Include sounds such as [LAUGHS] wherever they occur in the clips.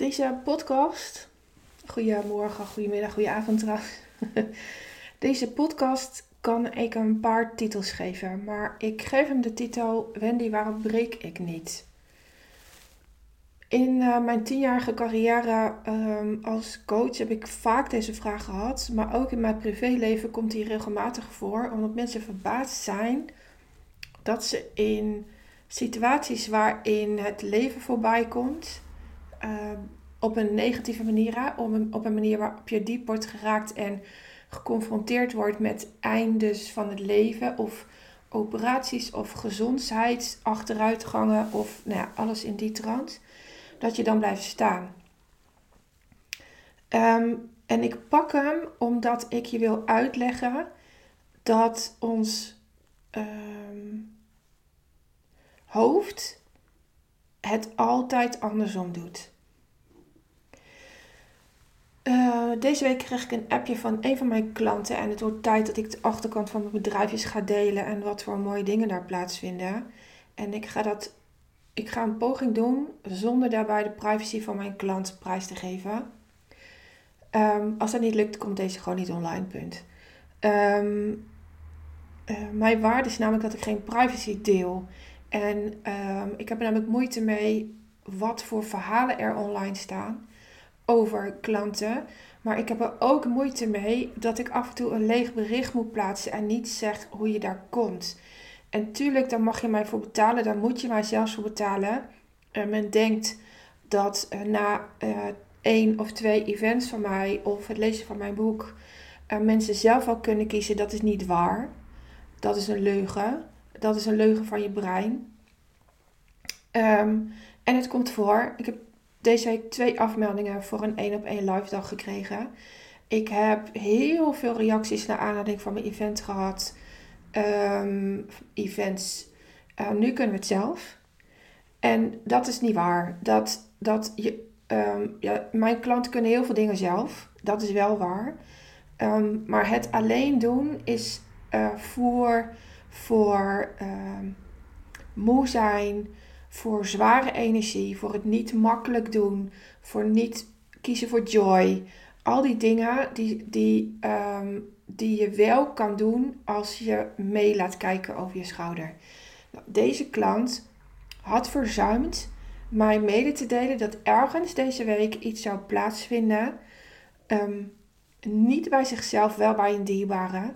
Deze podcast, goedemorgen, goedemiddag, goedenavond trouwens. [LAUGHS] Deze podcast kan ik een paar titels geven, maar ik geef hem de titel Wendy, waarom breek ik niet? In uh, mijn tienjarige carrière um, als coach heb ik vaak deze vraag gehad, maar ook in mijn privéleven komt die regelmatig voor, omdat mensen verbaasd zijn dat ze in situaties waarin het leven voorbij komt, uh, op een negatieve manier, op een, op een manier waarop je diep wordt geraakt en geconfronteerd wordt met eindes van het leven of operaties of gezondheidsachteruitgangen of nou ja, alles in die trant, dat je dan blijft staan. Um, en ik pak hem omdat ik je wil uitleggen dat ons um, hoofd het altijd andersom doet. Uh, deze week kreeg ik een appje van een van mijn klanten en het wordt tijd dat ik de achterkant van mijn bedrijfjes ga delen en wat voor mooie dingen daar plaatsvinden. En ik ga dat, ik ga een poging doen zonder daarbij de privacy van mijn klant prijs te geven. Um, als dat niet lukt, komt deze gewoon niet online, punt. Um, uh, mijn waarde is namelijk dat ik geen privacy deel. En um, ik heb er namelijk moeite mee wat voor verhalen er online staan over klanten. Maar ik heb er ook moeite mee dat ik af en toe een leeg bericht moet plaatsen en niet zeg hoe je daar komt. En tuurlijk, daar mag je mij voor betalen, daar moet je mij zelfs voor betalen. Uh, men denkt dat uh, na uh, één of twee events van mij of het lezen van mijn boek mensen zelf al kunnen kiezen. Dat is niet waar. Dat is een leugen. Dat is een leugen van je brein. Um, en het komt voor. Ik heb deze week twee afmeldingen voor een 1 op 1 live dag gekregen. Ik heb heel veel reacties naar aanleiding van mijn event gehad. Um, events. Uh, nu kunnen we het zelf. En dat is niet waar. Dat, dat je, um, ja, mijn klanten kunnen heel veel dingen zelf. Dat is wel waar. Um, maar het alleen doen is uh, voor, voor moe zijn voor zware energie, voor het niet makkelijk doen, voor niet kiezen voor joy. Al die dingen die, die, um, die je wel kan doen als je mee laat kijken over je schouder. Nou, deze klant had verzuimd mij mede te delen dat ergens deze week iets zou plaatsvinden. Um, niet bij zichzelf, wel bij een dierbare.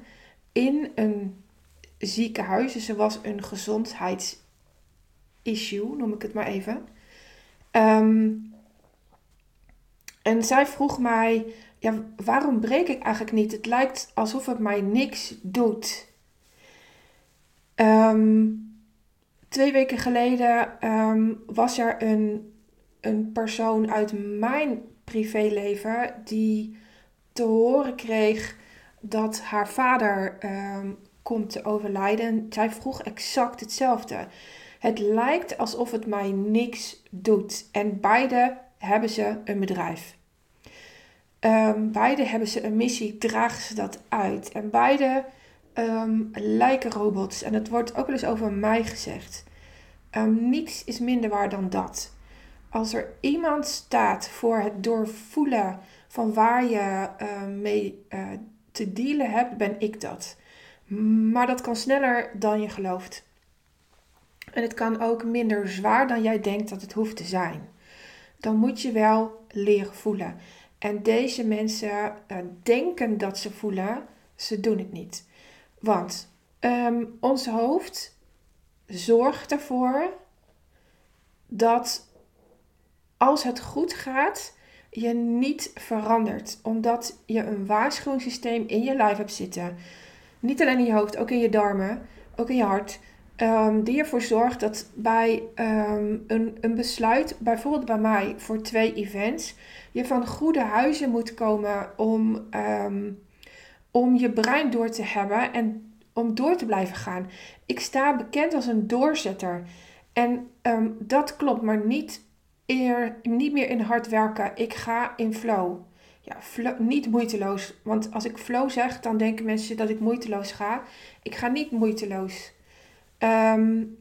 In een ziekenhuis. Dus er was een gezondheids issue, noem ik het maar even. Um, en zij vroeg mij, ja, waarom breek ik eigenlijk niet? Het lijkt alsof het mij niks doet. Um, twee weken geleden um, was er een, een persoon uit mijn privéleven die te horen kreeg dat haar vader komt te overlijden. Zij vroeg exact hetzelfde. Het lijkt alsof het mij niks doet. En beide hebben ze een bedrijf. Um, beide hebben ze een missie, dragen ze dat uit. En beide um, lijken robots. En het wordt ook wel eens over mij gezegd. Um, niets is minder waar dan dat. Als er iemand staat voor het doorvoelen van waar je mee uh, te dealen hebt, ben ik dat. Maar dat kan sneller dan je gelooft. En het kan ook minder zwaar dan jij denkt dat het hoeft te zijn. Dan moet je wel leren voelen. En deze mensen uh, denken dat ze voelen, ze doen het niet. Want um, ons hoofd zorgt ervoor dat als het goed gaat, je niet verandert. Omdat je een waarschuwingssysteem in je lijf hebt zitten. Niet alleen in je hoofd, ook in je darmen, ook in je hart um, die ervoor zorgt dat bij um, een, een besluit, bijvoorbeeld bij mij voor twee events, je van goede huizen moet komen om, um, om je brein door te hebben en om door te blijven gaan. Ik sta bekend als een doorzetter. En dat klopt, maar niet, niet meer in hard werken. Ik ga in flow. Ja, flow, niet moeiteloos. Want als ik flow zeg, dan denken mensen dat ik moeiteloos ga. Ik ga niet moeiteloos. Um,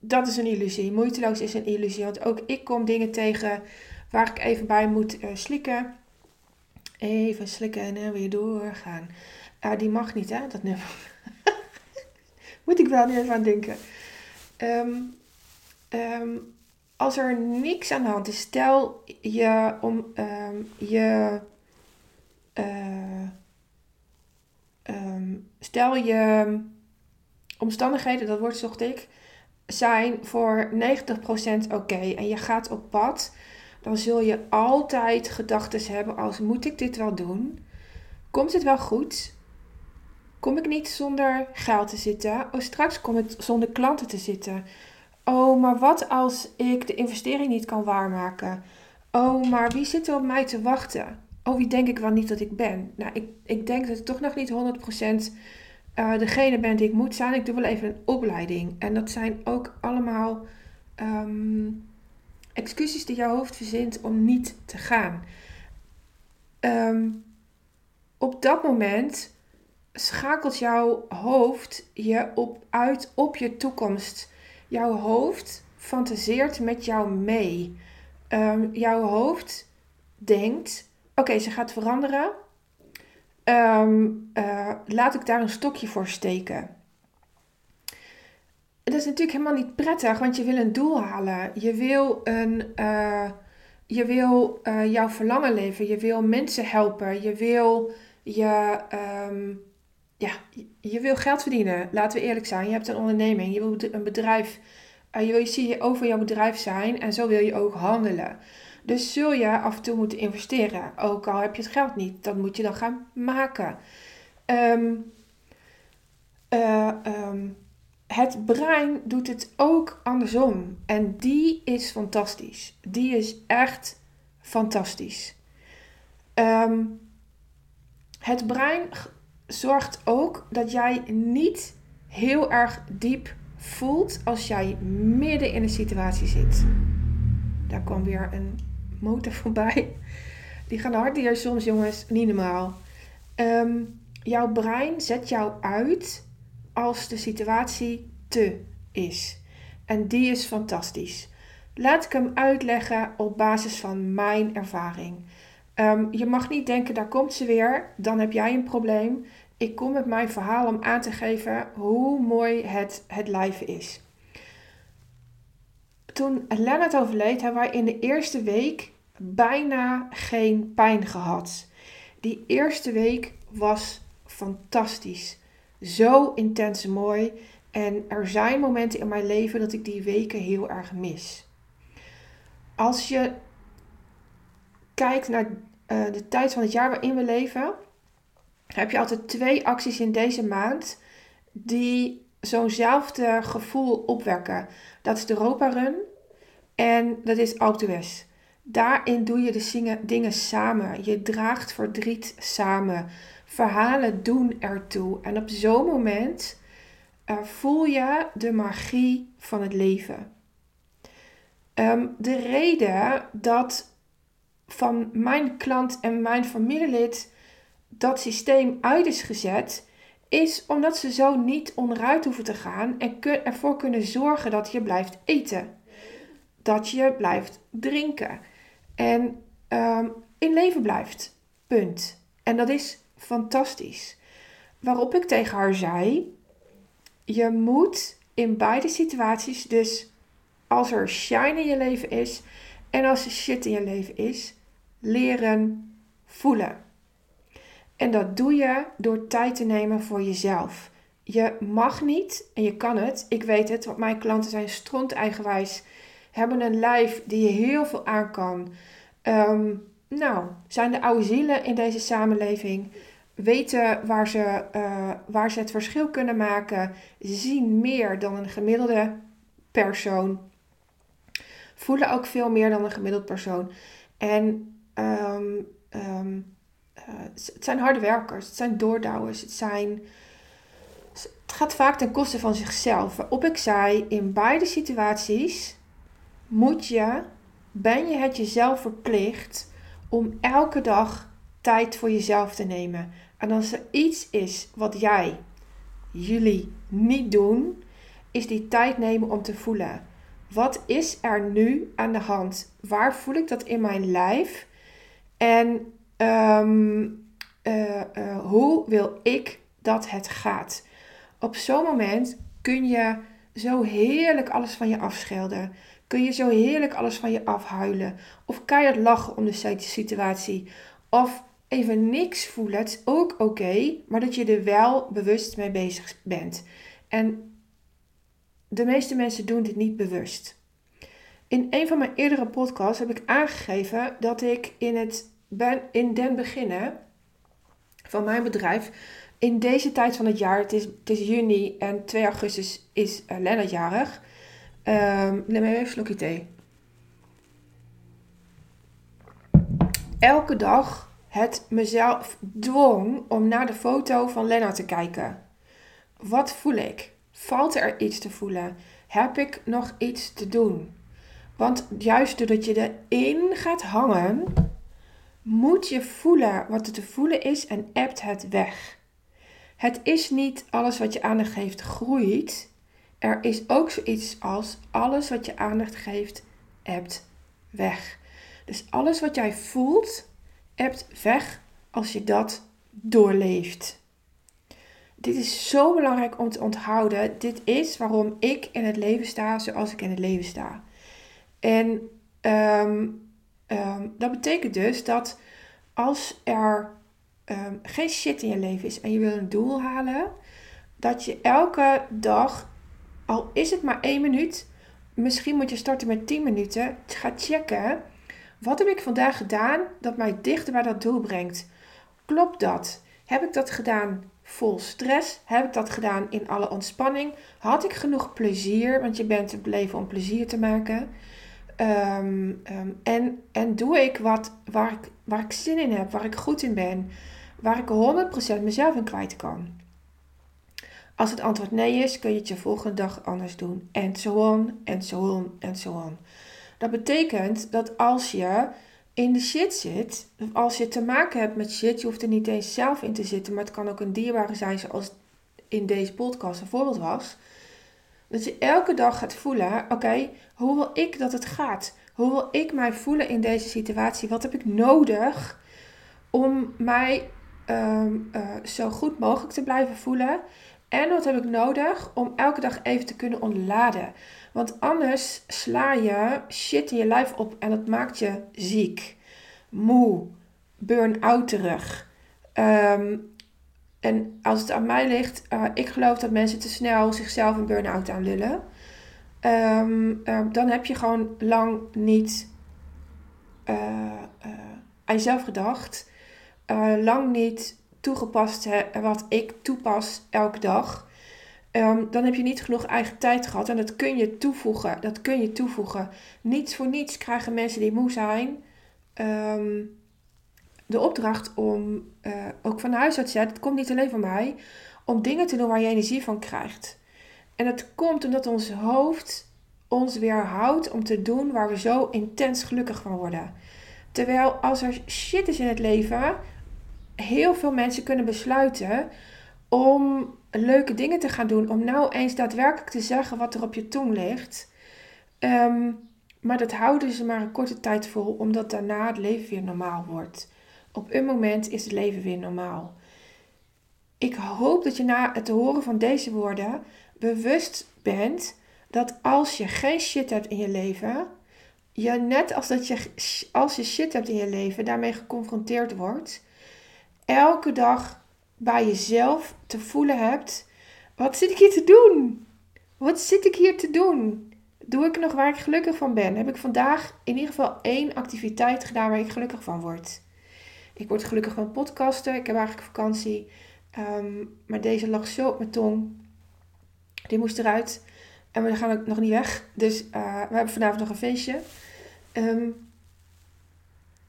dat is een illusie. Moeiteloos is een illusie. Want ook ik kom dingen tegen waar ik even bij moet uh, slikken. Even slikken en weer doorgaan. Uh, die mag niet, hè, dat nummer. [LAUGHS] moet ik wel even aan denken. Um, um, als er niks aan de hand is, stel je om je. Uh, stel je omstandigheden, dat wordt zocht ik, zijn voor 90% oké en je gaat op pad, dan zul je altijd gedachten hebben als moet ik dit wel doen? Komt het wel goed? Kom ik niet zonder geld te zitten? Oh, straks kom ik zonder klanten te zitten. Oh, maar wat als ik de investering niet kan waarmaken? Oh, maar wie zit er op mij te wachten? Oh, wie denk ik wel niet dat ik ben? Nou, ik, ik denk dat ik toch nog niet 100% uh, degene ben die ik moet zijn. Ik doe wel even een opleiding. En dat zijn ook allemaal um, excuses die jouw hoofd verzint om niet te gaan. Um, op dat moment schakelt jouw hoofd je op, uit op je toekomst. Jouw hoofd fantaseert met jou mee. Um, jouw hoofd denkt: oké, ze gaat veranderen. Um, laat ik daar een stokje voor steken. Dat is natuurlijk helemaal niet prettig, want je wil een doel halen. Je wil, een, uh, je wil uh, jouw verlangen leven. Je wil mensen helpen. Je wil, je, um, ja, je wil geld verdienen. Laten we eerlijk zijn. Je hebt een onderneming. Je wil een bedrijf. je wil je over jouw bedrijf zijn. En zo wil je ook handelen. Dus zul je af en toe moeten investeren. Ook al heb je het geld niet, dat moet je dan gaan maken. Um, uh, um, het brein doet het ook andersom. En die is fantastisch. Die is echt fantastisch. Um, het brein zorgt ook dat jij niet heel erg diep voelt als jij midden in een situatie zit. Daar kwam weer een motor voorbij. Die gaan hard soms, jongens. Niet normaal. Um, jouw brein zet jou uit als de situatie te is. En die is fantastisch. Laat ik hem uitleggen op basis van mijn ervaring. Um, je mag niet denken, daar komt ze weer, dan heb jij een probleem. Ik kom met mijn verhaal om aan te geven hoe mooi het, het lijf is. Toen Lennart overleed, hebben wij in de eerste week bijna geen pijn gehad. Die eerste week was fantastisch. Zo intens mooi. En er zijn momenten in mijn leven dat ik die weken heel erg mis. Als je kijkt naar uh, de tijd van het jaar waarin we leven, heb je altijd twee acties in deze maand die zo'nzelfde gevoel opwekken. Dat is de Europa Run en dat is Alpe Daarin doe je de dingen samen. Je draagt verdriet samen. Verhalen doen ertoe. En op zo'n moment uh, voel je de magie van het leven. Um, de reden dat van mijn klant en mijn familielid dat systeem uit is gezet, is omdat ze zo niet onderuit hoeven te gaan en ervoor kunnen zorgen dat je blijft eten. Dat je blijft drinken en um, in leven blijft. Punt. En dat is fantastisch. Waarop ik tegen haar zei: Je moet in beide situaties, dus als er shine in je leven is en als er shit in je leven is, leren voelen. En dat doe je door tijd te nemen voor jezelf. Je mag niet en je kan het. Ik weet het, want mijn klanten zijn stront eigenwijs hebben een lijf die je heel veel aan kan. Ehm, nou, zijn de oude zielen in deze samenleving. Weten waar ze, uh, waar ze het verschil kunnen maken. Zien meer dan een gemiddelde persoon. Voelen ook veel meer dan een gemiddeld persoon. En um, um, uh, het zijn harde werkers. Het zijn doordouwers. Het zijn het gaat vaak ten koste van zichzelf. Waarop ik zei, in beide situaties moet je, ben je het jezelf verplicht om elke dag tijd voor jezelf te nemen. En als er iets is wat jij, jullie niet doen, is die tijd nemen om te voelen. Wat is er nu aan de hand? Waar voel ik dat in mijn lijf? En ehm, eh, eh, hoe wil ik dat het gaat? Op zo'n moment kun je zo heerlijk alles van je afschelden. Kun je zo heerlijk alles van je afhuilen. Of keihard lachen om de situatie. Of even niks voelen. Het is ook oké, maar dat je er wel bewust mee bezig bent. En de meeste mensen doen dit niet bewust. In een van mijn eerdere podcasts heb ik aangegeven dat ik in, het ben, in den beginnen van mijn bedrijf, in deze tijd van het jaar, het is, het is juni en 2 augustus is uh, Lennart jarig. Um, neem even een slokje thee. Elke dag het mezelf dwong om naar de foto van Lennart te kijken. Wat voel ik? Valt er iets te voelen? Heb ik nog iets te doen? Want juist doordat je erin gaat hangen, moet je voelen wat er te voelen is en ebt het weg. Het is niet alles wat je aandacht geeft groeit. Er is ook zoiets als alles wat je aandacht geeft ebt weg. Dus alles wat jij voelt ebt weg als je dat doorleeft. Dit is zo belangrijk om te onthouden. Dit is waarom ik in het leven sta zoals ik in het leven sta. En ehm, ehm, dat betekent dus dat als er um, geen shit in je leven is en je wil een doel halen, dat je elke dag, al is het maar één minuut, misschien moet je starten met 10 minuten, gaat checken. Wat heb ik vandaag gedaan dat mij dichter bij dat doel brengt? Klopt dat? Heb ik dat gedaan vol stress? Heb ik dat gedaan in alle ontspanning? Had ik genoeg plezier? Want je bent het leven om plezier te maken. Ehm, ehm, en, en doe ik wat waar ik, waar ik zin in heb, waar ik goed in ben, waar ik 100% mezelf in kwijt kan. Als het antwoord nee is, kun je het je volgende dag anders doen. En zo on, en zo on, en zo on. Dat betekent dat als je in de shit zit, als je te maken hebt met shit, je hoeft er niet eens zelf in te zitten, maar het kan ook een dierbare zijn, zoals in deze podcast een voorbeeld was. Dat je elke dag gaat voelen: oké, hoe wil ik dat het gaat? Hoe wil ik mij voelen in deze situatie? Wat heb ik nodig om mij ehm, eh, zo goed mogelijk te blijven voelen? En wat heb ik nodig om elke dag even te kunnen ontladen? Want anders sla je shit in je lijf op en dat maakt je ziek, moe, burn-outerig. Um, en als het aan mij ligt, uh, ik geloof dat mensen te snel zichzelf een burn-out aanlullen. Um, dan heb je gewoon lang niet uh, aan jezelf gedacht. lang niet toegepast hè, wat ik toepas elke dag. Um, dan heb je niet genoeg eigen tijd gehad. En dat kun je toevoegen. Dat kun je toevoegen. Niets voor niets krijgen mensen die moe zijn. Um, de opdracht om, uh, ook van huis uit zet, het komt niet alleen van mij, om dingen te doen waar je energie van krijgt. En dat komt omdat ons hoofd ons weerhoudt om te doen waar we zo intens gelukkig van worden. Terwijl als er shit is in het leven, heel veel mensen kunnen besluiten om leuke dingen te gaan doen. Om nou eens daadwerkelijk te zeggen wat er op je tong ligt. Um, maar dat houden ze maar een korte tijd vol, omdat daarna het leven weer normaal wordt. Op een moment is het leven weer normaal. Ik hoop dat je na het horen van deze woorden bewust bent dat als je geen shit hebt in je leven, je net als dat je als je shit hebt in je leven daarmee geconfronteerd wordt, elke dag bij jezelf te voelen hebt: wat zit ik hier te doen? Wat zit ik hier te doen? Doe ik nog waar ik gelukkig van ben? Heb ik vandaag in ieder geval één activiteit gedaan waar ik gelukkig van word? Ik word gelukkig van podcasten. Ik heb eigenlijk vakantie. Ehm, maar deze lag zo op mijn tong. Die moest eruit. En we gaan ook nog niet weg. Dus uh, we hebben vanavond nog een feestje. Ehm,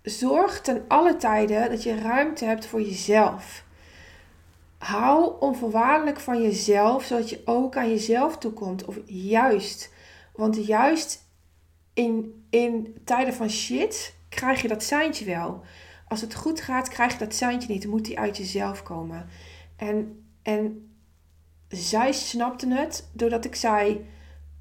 zorg ten alle tijden dat je ruimte hebt voor jezelf. Hou onvoorwaardelijk van jezelf, zodat je ook aan jezelf toekomt. Of juist. Want juist in, in tijden van shit krijg je dat seintje wel als het goed gaat, krijg je dat seintje niet. Moet die uit jezelf komen. En, en zij snapte het doordat ik zei: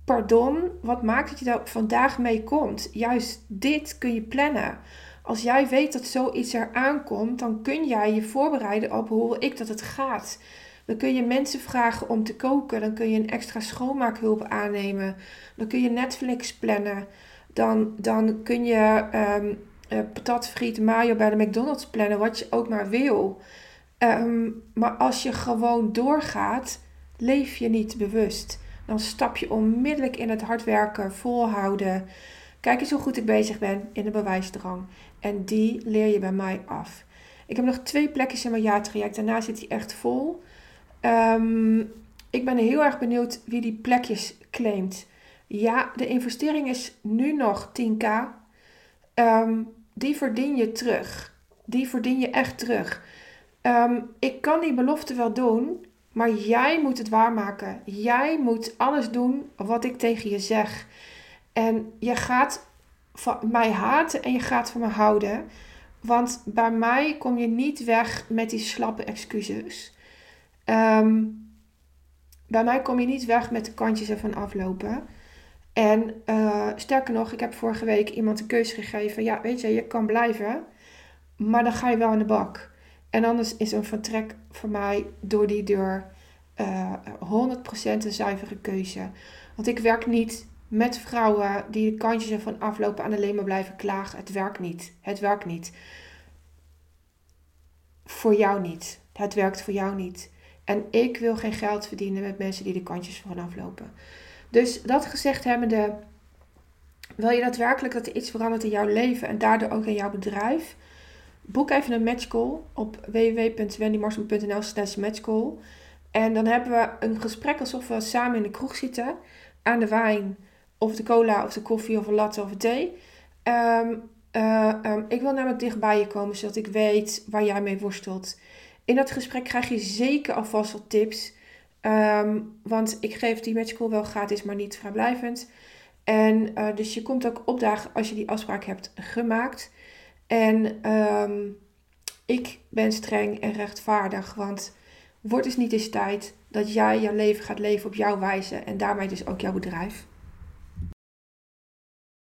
pardon, wat maakt dat je daar vandaag mee komt? Juist dit kun je plannen. Als jij weet dat zoiets er aankomt, dan kun jij je voorbereiden op hoe ik dat het gaat. Dan kun je mensen vragen om te koken. Dan kun je een extra schoonmaakhulp aannemen. Dan kun je Netflix plannen. Dan, dan kun je um, uh, patat, friet, mayo bij de McDonald's plannen. Wat je ook maar wil. Ehm, maar als je gewoon doorgaat, leef je niet bewust. Dan stap je onmiddellijk in het hard werken, volhouden. Kijk eens hoe goed ik bezig ben in de bewijsdrang. En die leer je bij mij af. Ik heb nog twee plekjes in mijn jaartraject. Daarna zit hij echt vol. Um, ik ben heel erg benieuwd wie die plekjes claimt. Ja, de investering is nu nog 10k. Um, ehm, die verdien je terug. Die verdien je echt terug. Um, ik kan die belofte wel doen, maar jij moet het waarmaken. Jij moet alles doen wat ik tegen je zeg. En je gaat van mij haten en je gaat van me houden. Want bij mij kom je niet weg met die slappe excuses. Um, bij mij kom je niet weg met de kantjes ervan aflopen. En uh, sterker nog, ik heb vorige week iemand een keuze gegeven. Ja, weet je, je kan blijven, maar dan ga je wel aan de bak. En anders is een vertrek voor mij door die deur uh, eh, 100% een zuivere keuze. Want ik werk niet met vrouwen die de kantjes ervan aflopen en alleen maar blijven klagen. Het werkt niet. Het werkt niet. Voor jou niet. Het werkt voor jou niet. En ik wil geen geld verdienen met mensen die de kantjes vanaf lopen. Dus dat gezegd hebbende, wil je daadwerkelijk dat er iets verandert in jouw leven en daardoor ook in jouw bedrijf? Boek even een matchcall op www.wendymarsman.nl slash matchcall. En dan hebben we een gesprek alsof we samen in de kroeg zitten. Aan de wijn, of de cola, of de koffie, of een latte, of een thee. Ehm, eh, ehm, ik wil namelijk dichtbij je komen, zodat ik weet waar jij mee worstelt. In dat gesprek krijg je zeker alvast wat tips. Ehm, want ik geef die matchcall wel gratis, maar niet vrijblijvend. En uh, dus je komt ook opdagen als je die afspraak hebt gemaakt. En um, ik ben streng en rechtvaardig, want wordt dus niet eens tijd dat jij jouw leven gaat leven op jouw wijze en daarmee dus ook jouw bedrijf.